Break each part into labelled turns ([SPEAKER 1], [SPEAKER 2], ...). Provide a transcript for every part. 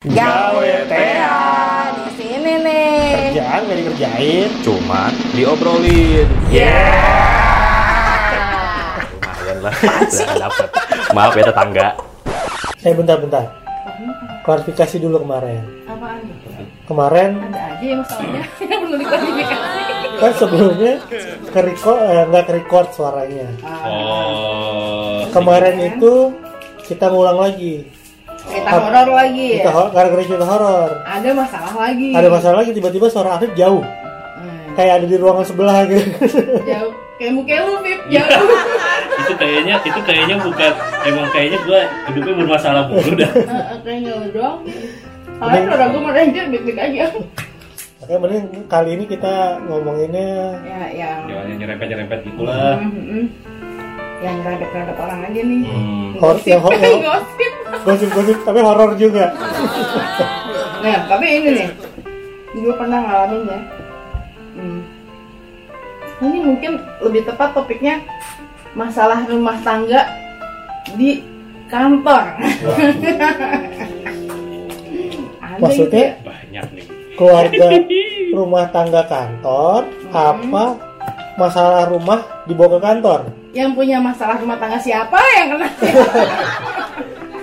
[SPEAKER 1] Gawe TA di sini nih.
[SPEAKER 2] Kerjaan gak dikerjain.
[SPEAKER 3] Cuma diobrolin.
[SPEAKER 1] Yeah.
[SPEAKER 3] Lumayan lah. Udah dapet. Maaf ya tetangga.
[SPEAKER 2] Eh bentar-bentar. Klarifikasi dulu kemarin.
[SPEAKER 1] Apaan?
[SPEAKER 2] Kemarin
[SPEAKER 1] Ada aja yang masalahnya yang perlu diklarifikasi.
[SPEAKER 2] kan sebelumnya ke record eh, nggak ke record suaranya.
[SPEAKER 3] Oh.
[SPEAKER 2] Kemarin itu kita ngulang lagi.
[SPEAKER 1] Cerita horor lagi
[SPEAKER 2] Kita
[SPEAKER 1] ya.
[SPEAKER 2] ho- gara-gara cerita horor.
[SPEAKER 1] Ada masalah lagi.
[SPEAKER 2] Ada masalah lagi tiba-tiba suara Afif jauh.
[SPEAKER 1] Hmm,
[SPEAKER 2] Kayak ada di ruangan sebelah gitu.
[SPEAKER 1] Jauh. Kayak muka lu, Pip. Jauh.
[SPEAKER 4] itu kayaknya itu kayaknya bukan emang kayaknya gua hidupnya bermasalah mulu dah
[SPEAKER 1] Heeh, Kayaknya lu doang. Soalnya suara gue sama Ranger baik-baik aja.
[SPEAKER 2] Makanya mending kali ini kita ngomonginnya
[SPEAKER 1] Ya, yang...
[SPEAKER 4] jangan yang nyerempet nyerempet gitulah
[SPEAKER 1] Hmm, hmm. Yang ngerempet-ngerempet orang aja nih.
[SPEAKER 4] hmm.
[SPEAKER 2] Hor- yang hor- yang-. Gosip-gosip tapi horor juga.
[SPEAKER 1] Nah, tapi ini nih, gue pernah ngalamin ya. Hmm. Ini mungkin lebih tepat topiknya masalah rumah tangga di kantor.
[SPEAKER 2] Maksudnya?
[SPEAKER 1] gitu ya.
[SPEAKER 4] banyak nih
[SPEAKER 2] Keluarga rumah tangga kantor apa masalah rumah dibawa ke kantor?
[SPEAKER 1] yang punya masalah rumah tangga siapa yang kena?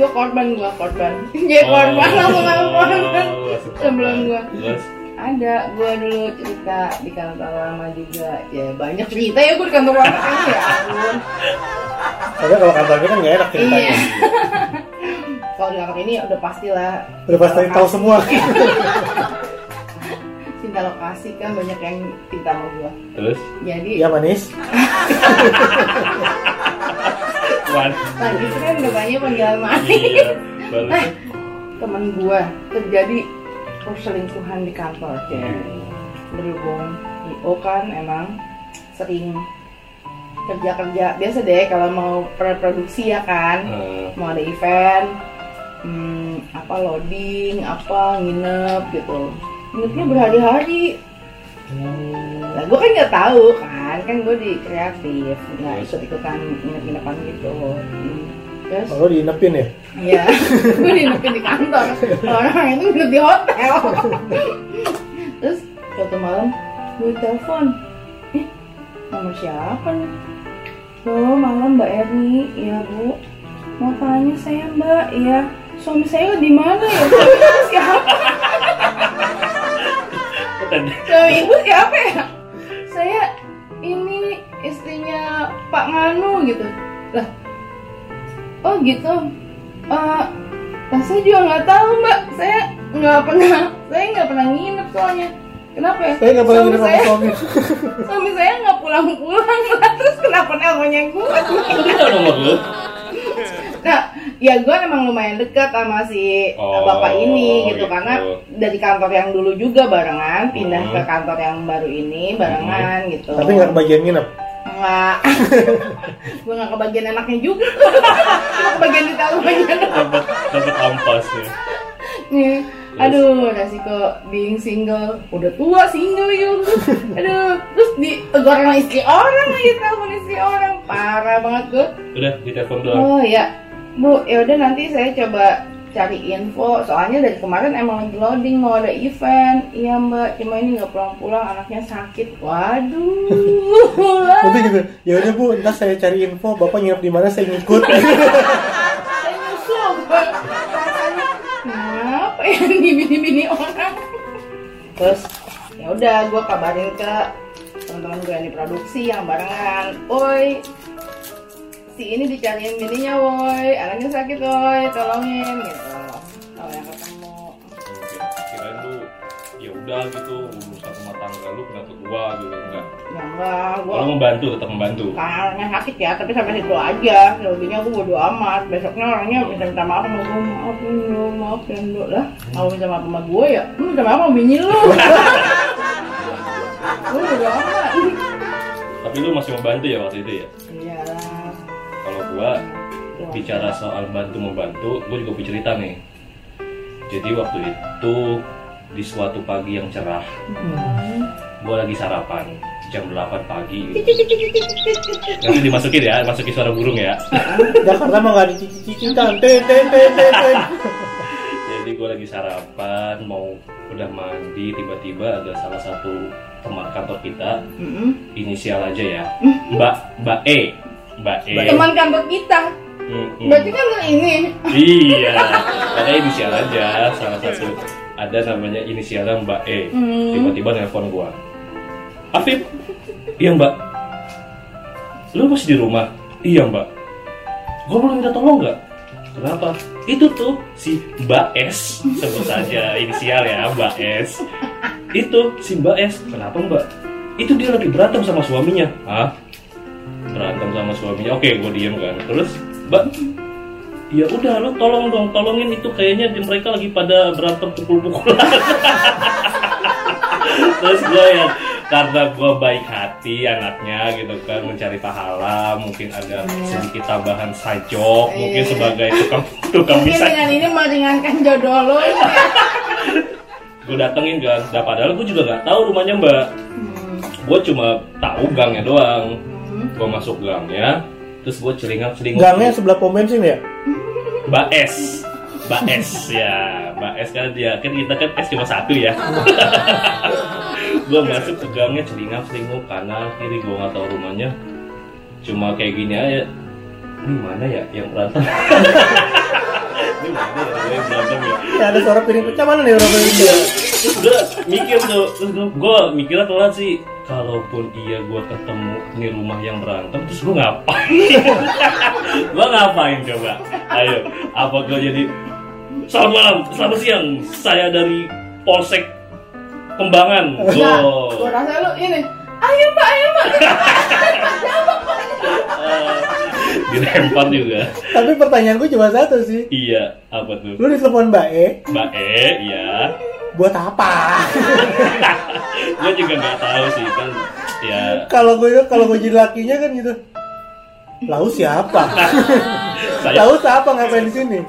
[SPEAKER 1] gue korban, gue korban. Jadi korban, langsung korban. Sebelum gua.
[SPEAKER 4] terus
[SPEAKER 1] Ada, gue dulu cerita di kantor lama juga. Ya banyak cerita ya gue di kantor lama ini ya ampun.
[SPEAKER 2] Tapi kalau kantornya kan nggak enak ceritanya.
[SPEAKER 1] Iya. Kalau di kantor ini udah pastilah.
[SPEAKER 2] Udah pasti tahu semua.
[SPEAKER 1] Cinta lokasi kan banyak yang cinta sama gue.
[SPEAKER 4] terus
[SPEAKER 1] Jadi
[SPEAKER 2] Iya manis.
[SPEAKER 1] Lagi itu kan banyak panggilan manis.
[SPEAKER 4] iya
[SPEAKER 1] Nah, temen gue terjadi perselingkuhan di kantor ya. Berhubung IO kan emang sering kerja-kerja. Biasa deh kalau mau produksi ya kan?
[SPEAKER 4] Eh,
[SPEAKER 1] mau ada event hmm, apa loading apa nginep gitu. Nginepnya berhari-hari. Nah gue kan nggak tahu kan kan gue di kreatif nggak ikut ikutan nginep-nginepan gitu Hmm. terus
[SPEAKER 2] Kalau diinepin ya?
[SPEAKER 1] Iya, gue dinepin di kantor. Orang itu nginep di hotel. Terus suatu malam gue telepon, eh nomor siapa nih? Oh malam Mbak Erni, iya Bu. Mau tanya saya Mbak, iya. Suami saya di mana ya? Suami siapa? Suami ibu siapa ya? Saya Pak Nganu gitu. Lah, oh gitu. Eh, lah saya juga nggak tahu mbak. Saya nggak pernah, saya nggak pernah nginep soalnya. Kenapa ya?
[SPEAKER 2] Saya nggak pernah
[SPEAKER 1] Suami
[SPEAKER 2] nginep sama
[SPEAKER 1] saya-
[SPEAKER 2] suami.
[SPEAKER 1] Suami saya nggak pulang-pulang lah. Terus kenapa nelponnya gue?
[SPEAKER 4] itu nomor lu
[SPEAKER 1] Nah, ya gue emang lumayan dekat sama si
[SPEAKER 4] Oh,
[SPEAKER 1] bapak ini gitu
[SPEAKER 4] gitu.
[SPEAKER 1] karena dari kantor yang dulu juga barengan pindah
[SPEAKER 4] Hmm.
[SPEAKER 1] ke kantor yang baru ini barengan gitu.
[SPEAKER 2] Tapi nggak kebagian nginep.
[SPEAKER 1] Enggak. gue nggak kebagian enaknya juga. Cuma kebagian di doang.
[SPEAKER 4] dapat dapat ampas ya
[SPEAKER 1] Nih. Aduh, resiko being single Udah tua single yuk Aduh, terus ditegur sama istri orang lagi telepon istri orang Parah banget gue
[SPEAKER 4] udah ditelepon doang
[SPEAKER 1] Oh ya, Bu, ya udah nanti saya coba cari info. Soalnya dari kemarin emang lagi loading mau ada event. Iya Mbak, cuma ini nggak pulang-pulang, anaknya sakit. Waduh.
[SPEAKER 2] Nanti gitu. Ya udah bu, ntar saya cari info. Bapak nginep di mana saya ngikut.
[SPEAKER 1] saya nyusul kenapa ya bini-bini orang? Terus ya udah, gue kabarin ke teman-teman gue yang di produksi yang barengan. Oi, si ini dicariin bininya woi. Anaknya sakit woi. Tolongin gitu. Kalau yang ketemu.
[SPEAKER 4] Kirain lu ya udah gitu urusan rumah tangga lu kenapa gua gitu enggak
[SPEAKER 1] ya enggak gua
[SPEAKER 4] kalau membantu tetap membantu.
[SPEAKER 1] Karena sakit ya tapi sampai situ aja. Selebihnya aku bodo amat. Besoknya orangnya minta minta maaf sama gue maafin lo maafin lo lah. Mau minta maaf sama gue ya lu minta maaf sama bini lu. Lu bodo amat.
[SPEAKER 4] Tapi lu masih membantu ya waktu itu ya gua bicara soal bantu membantu, gue juga punya cerita nih. Jadi waktu itu di suatu pagi yang cerah, gue lagi sarapan jam 8 pagi. Gitu. Nanti dimasukin ya, masukin suara burung ya.
[SPEAKER 2] Jakarta mah nggak dicicicin ten.
[SPEAKER 4] Jadi gue lagi sarapan mau udah mandi tiba-tiba ada salah satu teman kantor kita
[SPEAKER 1] Mm-mm.
[SPEAKER 4] inisial aja ya Mbak Mbak E Mbak E
[SPEAKER 1] Teman kantor kita.
[SPEAKER 4] Mm-mm.
[SPEAKER 1] Berarti kan ini.
[SPEAKER 4] Iya, makanya inisial aja salah satu ada namanya inisialnya Mbak E. Tiba-tiba nelpon gua. Afif, iya Mbak. Lu masih di rumah? Iya Mbak. Gua boleh minta tolong nggak? Kenapa? Itu tuh si Mbak S, sebut saja inisial ya Mbak S. Itu si Mbak S. Kenapa Mbak? Itu dia lagi berantem sama suaminya. Hah? Berantem sama suaminya. Oke, gue diem kan. Terus, Mbak, ya udah lo tolong dong tolongin itu kayaknya di- mereka lagi pada berantem pukul-pukulan terus gue ya karena gue baik hati anaknya gitu kan mencari pahala mungkin ada sedikit tambahan side job mungkin
[SPEAKER 1] Iya.
[SPEAKER 4] sebagai tukang tukang bisa
[SPEAKER 1] dengan ini meringankan jodoh lo.
[SPEAKER 4] gue datengin kan nah, padahal gue juga nggak tahu rumahnya mbak
[SPEAKER 1] Hmm.
[SPEAKER 4] gue cuma tahu gangnya doang. Gue masuk gangnya terus gue celingak celinguk
[SPEAKER 2] Gangnya sebelah pom bensin ya?
[SPEAKER 4] Mbak S. Mbak S ya. Mbak S kan dia kan kita kan S cuma satu ya. Gue masuk ke gangnya celingak celinguk kanan kiri gue nggak tahu rumahnya. Cuma kayak gini aja. Ini mana ya yang berantem? Ini mana ya yang berantem ya?
[SPEAKER 2] Ya ada suara piring pecah mana nih orang piring pecah?
[SPEAKER 4] terus gue mikir tuh terus gue mikirnya telat sih kalaupun iya gue ketemu ini rumah yang berantem terus gue ngapain? Gue ngapain coba? Ayo apa gue jadi selamat malam selamat siang. Saya dari polsek kembangan.
[SPEAKER 1] Nah,
[SPEAKER 4] oh
[SPEAKER 1] gua rasa lu ini. Ayo mbak, ayo mbak.
[SPEAKER 4] eh, dilempar juga.
[SPEAKER 2] Tapi pertanyaan gue cuma satu sih.
[SPEAKER 4] iya apa tuh?
[SPEAKER 2] Lu ditelepon Mbak E,
[SPEAKER 4] mbak E ya
[SPEAKER 2] buat apa?
[SPEAKER 4] gue juga nggak tahu sih kan ya
[SPEAKER 2] kalau gue kalau gue jadi lakinya kan gitu. Lalu siapa?
[SPEAKER 4] saya
[SPEAKER 2] Lalu siapa ngapain di sini?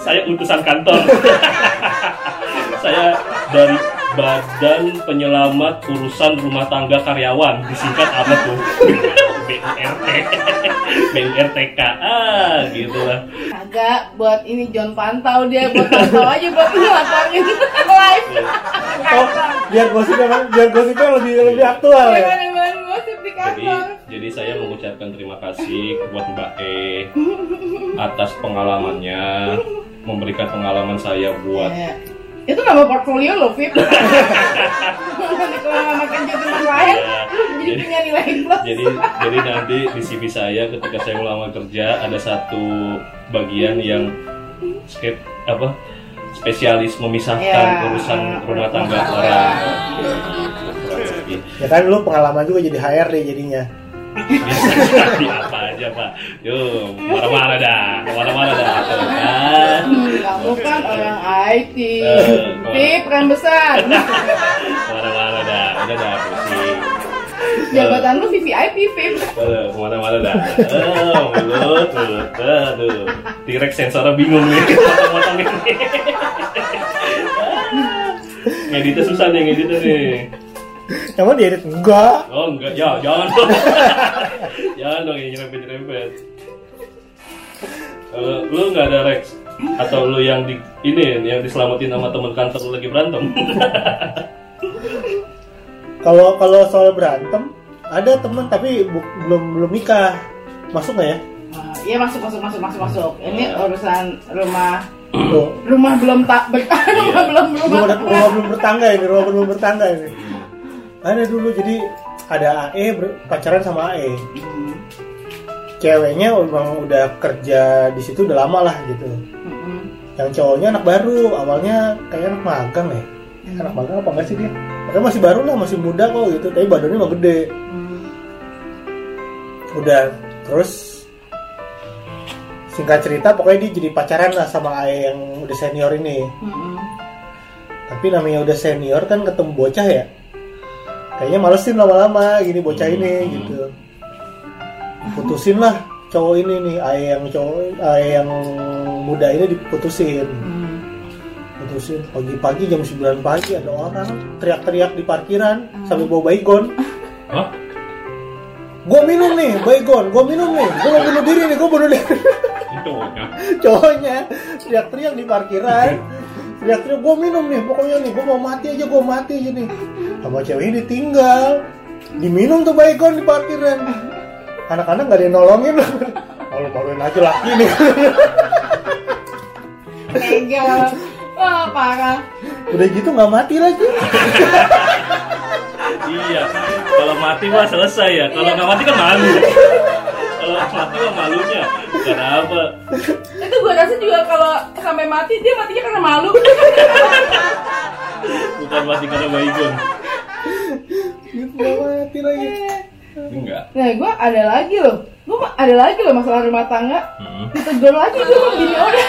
[SPEAKER 4] saya utusan kantor. saya dari Badan Penyelamat Urusan Rumah Tangga Karyawan, disingkat apa tuh? BURT, BURTK, ah gitu lah.
[SPEAKER 1] Kagak buat ini John pantau dia buat pantau aja buat ngelaporin live.
[SPEAKER 2] Oh, biar gosipnya biar gosipnya lebih lebih aktual ya.
[SPEAKER 1] Gosip
[SPEAKER 4] Jadi, jadi saya mengucapkan terima kasih buat Mbak E atas pengalamannya, memberikan pengalaman saya buat
[SPEAKER 1] Ya. Itu nama portfolio lo, Vip. Nanti kalau makan jadi teman lain,
[SPEAKER 4] Ya,
[SPEAKER 1] jadi punya nilai plus.
[SPEAKER 4] jadi jadi nanti di CV saya ketika saya melamar kerja ada satu bagian yang skip apa spesialis memisahkan
[SPEAKER 1] Ya,
[SPEAKER 4] urusan rumah tangga orang.
[SPEAKER 2] Ya kan lu pengalaman juga jadi HRD jadinya.
[SPEAKER 4] bisa jadi apa aja pak yuk marah-marah dah marah-marah dah kan
[SPEAKER 1] Kamu kan orang IT.
[SPEAKER 4] Eh,
[SPEAKER 1] Vip, peran besar.
[SPEAKER 4] marah-marah dah udah dah pusing
[SPEAKER 1] Jabatan lu VVIP, Vip.
[SPEAKER 4] Aduh, ke mana-mana dah. Oh, mulut, mulut. Aduh, T-Rex sensornya bingung nih. Potong-potong ini. Ngeditnya susah nih, ngeditnya nih.
[SPEAKER 2] Emang diedit enggak?
[SPEAKER 4] Oh enggak, ya jangan. Jangan dong yang nyerempet-nyerempet. Kalau lu nggak ada Rex atau lu yang di ini yang diselamatin sama teman kantor lu lagi berantem.
[SPEAKER 2] Kalau kalau soal berantem ada temen tapi bu- belum belum nikah. Masuk nggak ya?
[SPEAKER 1] Iya masuk masuk masuk masuk masuk. Ini urusan rumah
[SPEAKER 2] Tuh.
[SPEAKER 1] rumah belum tak ber rumah belum belum
[SPEAKER 2] Rumah, rumah belum bertangga ini, rumah belum bertangga ini. Ada dulu jadi ada AE pacaran sama AE. Ceweknya memang udah kerja di situ udah lama lah gitu.
[SPEAKER 1] hmm, hmm.
[SPEAKER 2] Yang cowoknya anak baru, awalnya kayak anak magang ya. Anak magang apa enggak sih dia? Padahal masih baru lah, masih muda kok gitu. Tapi badannya mah gede.
[SPEAKER 1] Hmm.
[SPEAKER 2] Udah terus singkat cerita pokoknya dia jadi pacaran lah sama AE yang udah senior ini.
[SPEAKER 1] Hmm.
[SPEAKER 2] Tapi namanya udah senior kan ketemu bocah ya. Kayaknya malesin lama-lama gini bocah ini gitu. Putusin lah cowok ini nih, AE yang cowok AE yang muda ini diputusin.
[SPEAKER 1] Hmm.
[SPEAKER 2] Putusin pagi-pagi jam 9 pagi ada orang teriak-teriak di parkiran sambil bawa baygon.
[SPEAKER 4] Hah?
[SPEAKER 2] Gue minum nih, baygon, gue minum nih, gue mau bunuh diri nih, gue bunuh diri.
[SPEAKER 4] Itu cowoknya.
[SPEAKER 2] Cowoknya teriak-teriak di parkiran teriak-teriak gue minum nih pokoknya nih gue mau mati aja gue mati aja nih sama ceweknya ditinggal diminum tuh baygon di parkiran anak-anak nggak ada yang nolongin. Kalau baruin aja laki nih.
[SPEAKER 1] Mega. Wah, parah.
[SPEAKER 2] udah gitu nggak mati lagi.
[SPEAKER 4] Iya. Kalau mati mah selesai ya. Kalau nggak mati kan malu. Kalau mati mah malunya. Karena apa.
[SPEAKER 1] Itu gue rasa juga kalau sampai mati, dia matinya karena malu.
[SPEAKER 4] bukan mati karena baygon
[SPEAKER 2] gitu mati lagi
[SPEAKER 4] enggak
[SPEAKER 1] Nah, gue ada lagi loh. Gue ada lagi loh masalah rumah tangga.
[SPEAKER 4] Hmm.
[SPEAKER 1] Ditegur lagi gue sama bini orang.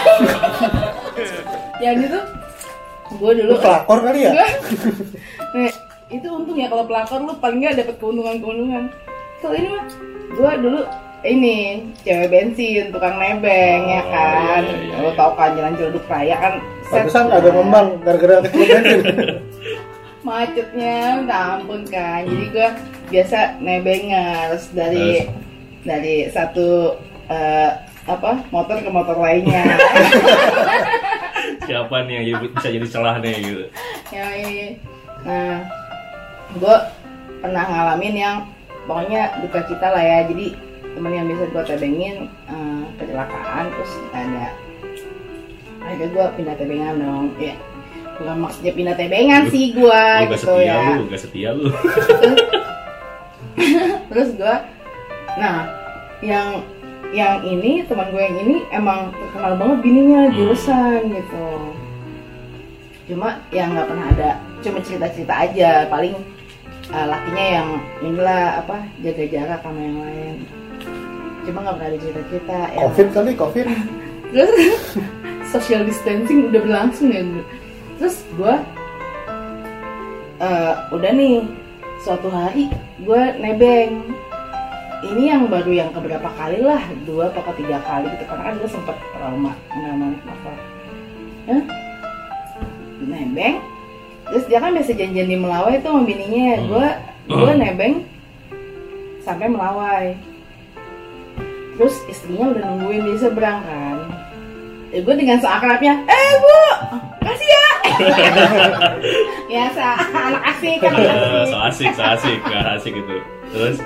[SPEAKER 1] Yang itu, gue dulu.
[SPEAKER 2] lu pelakor kali ya
[SPEAKER 1] Nih, itu untung ya kalau pelakor lu paling nggak dapet keuntungan-keuntungan. Kalau ini mah, gue dulu ini cewek bensin, tukang nebeng ya
[SPEAKER 4] Oh,
[SPEAKER 1] kan.
[SPEAKER 4] iya, iya,
[SPEAKER 1] Lu
[SPEAKER 4] iya.
[SPEAKER 1] tau kan jalan Ciledug Raya kan. kan.
[SPEAKER 2] agak ngembang gara-gara kecil bensin
[SPEAKER 1] macetnya minta ampun kan jadi gue biasa nebengers dari dari satu eh, apa motor ke motor lainnya.
[SPEAKER 4] Siapa nih yang bisa jadi celah nih gitu?
[SPEAKER 1] Ya ini nah gue pernah ngalamin yang pokoknya duka cita lah ya. Jadi temen yang biasa gue tebengin eh, kecelakaan terus ada akhirnya gue pindah tebengan dong. Ya bukan maksudnya pindah tebengan
[SPEAKER 4] Lu-
[SPEAKER 1] sih gue
[SPEAKER 4] lu gak
[SPEAKER 1] gitu
[SPEAKER 4] setia
[SPEAKER 1] ya.
[SPEAKER 4] lu gak setia lu.
[SPEAKER 1] Terus gue nah yang yang ini teman gue yang ini emang terkenal banget bininya
[SPEAKER 4] Hmm.
[SPEAKER 1] jurusan gitu. Cuma yang nggak pernah ada cuma cerita cerita aja. Paling uh, lakinya yang inilah apa jaga jarak sama yang lain. Cuma nggak pernah ada cerita cerita ya.
[SPEAKER 2] Covid kali covid
[SPEAKER 1] terus social distancing udah berlangsung ya terus gue eh, udah nih suatu hari gue nebeng. Ini yang baru yang keberapa kali lah dua atau ketiga kali gitu. Karena kan gue sempet trauma nama masalah Hah? nebeng terus dia kan biasa janjian di Melawai tuh sama bininya
[SPEAKER 4] Hmm.
[SPEAKER 1] gue gue nebeng sampai Melawai. Terus istrinya udah nungguin di seberang kan ya gue dengan seakrabnya eh bu kasih ya. Ya sa anak asik anak
[SPEAKER 4] Eh,
[SPEAKER 1] asik.
[SPEAKER 4] so asik so asik gak asik itu terus?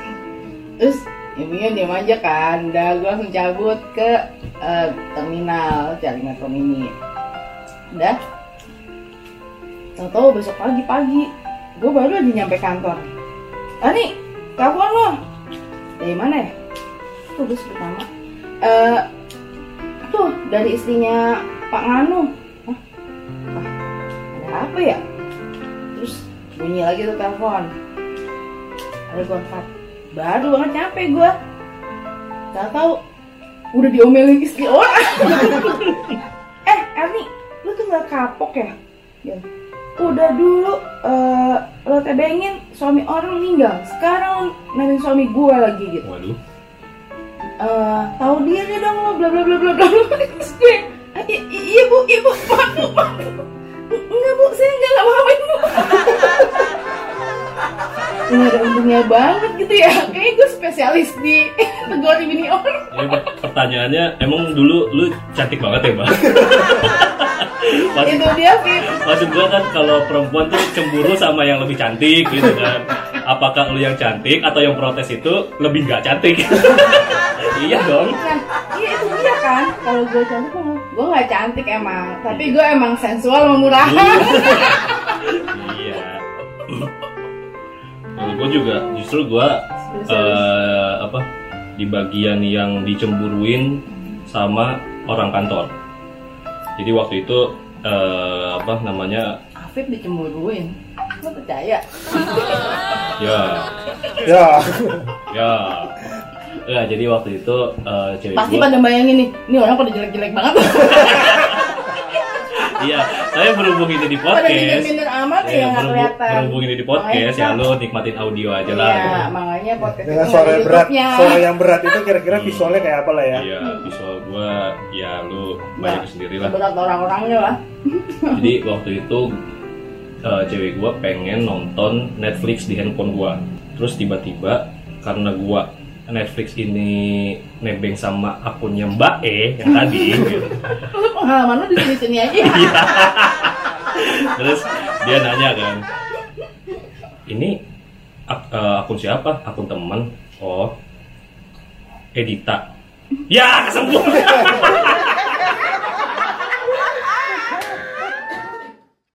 [SPEAKER 1] Terus ibunya diam aja kan udah gue langsung cabut ke eh, terminal cari metro mini udah. Tau-tau besok pagi-pagi gue baru aja nyampe kantor. Ani telepon lo dari mana ya? Tuh gue sebut nama Eh, tuh dari istrinya Pak Nganu. Hah? Ada apa ya? Terus bunyi lagi tuh telepon. Ada gue angkat baru banget nyampe gue gak tau udah diomelin istri orang. Eh Erni lu tuh gak kapok ya? Dia, udah dulu eh, lo tebengin suami orang meninggal. Sekarang nanti suami gue lagi gitu.
[SPEAKER 4] Waduh
[SPEAKER 1] eh tahu diri dong lo bla bla bla bla bla terus gue "Ah, i- i- iya bu iya bu. Maaf bu maaf enggak bu saya enggak nggak mau bu. Ini ada untungnya banget gitu ya. Kayaknya gue spesialis di tegur bini orang
[SPEAKER 4] ya, per- pertanyaannya emang dulu lu cantik banget ya mbak? Maksud,
[SPEAKER 1] itu dia Fit.
[SPEAKER 4] maksud gua kan kalau perempuan tuh cemburu sama yang lebih cantik gitu kan. Apakah lu yang cantik atau yang protes itu lebih nggak cantik iya dong.
[SPEAKER 1] Nah iya itu dia kan. Kalau gue cantik mah gue nggak cantik emang. Tapi gue emang sensual sama murahan
[SPEAKER 4] iya. Kalau gue juga justru gue eh, apa di bagian yang dicemburuin sama orang kantor. Jadi waktu itu eh, apa namanya
[SPEAKER 1] Afif dicemburuin. Lo percaya?
[SPEAKER 4] Ya.
[SPEAKER 2] Ya.
[SPEAKER 4] Ya ya jadi waktu itu eh, cewek
[SPEAKER 1] pasti
[SPEAKER 4] gue
[SPEAKER 1] pada bayangin nih ini orang pada jelek-jelek banget.
[SPEAKER 4] Iya saya berhubung ini di
[SPEAKER 1] pada
[SPEAKER 4] podcast.
[SPEAKER 1] minder-minder amat ya
[SPEAKER 4] Ya,
[SPEAKER 1] nggak
[SPEAKER 4] berhubung,
[SPEAKER 1] kelihatan.
[SPEAKER 4] berhubung ini di podcast ya lu nikmatin audio aja lah.
[SPEAKER 1] Iya,
[SPEAKER 4] gitu.
[SPEAKER 1] makanya podcast
[SPEAKER 2] dengan
[SPEAKER 1] itu
[SPEAKER 2] suara
[SPEAKER 1] ada
[SPEAKER 2] berat suara yang berat itu kira-kira visualnya kayak apa lah ya?
[SPEAKER 4] Iya, visual gua ya lu banyak sendiri lah.
[SPEAKER 1] berat orang-orangnya lah.
[SPEAKER 4] Jadi waktu itu eh, cewek gua pengen nonton Netflix di handphone gua. Terus tiba-tiba karena gua Netflix ini nebeng sama akunnya Mbak E yang tadi Oh,
[SPEAKER 1] Lu lu di sini sini aja. Ya. Iya.
[SPEAKER 4] Terus dia nanya kan, ini uh, akun siapa? Akun teman. Oh, Edita. Ya, kesembuh.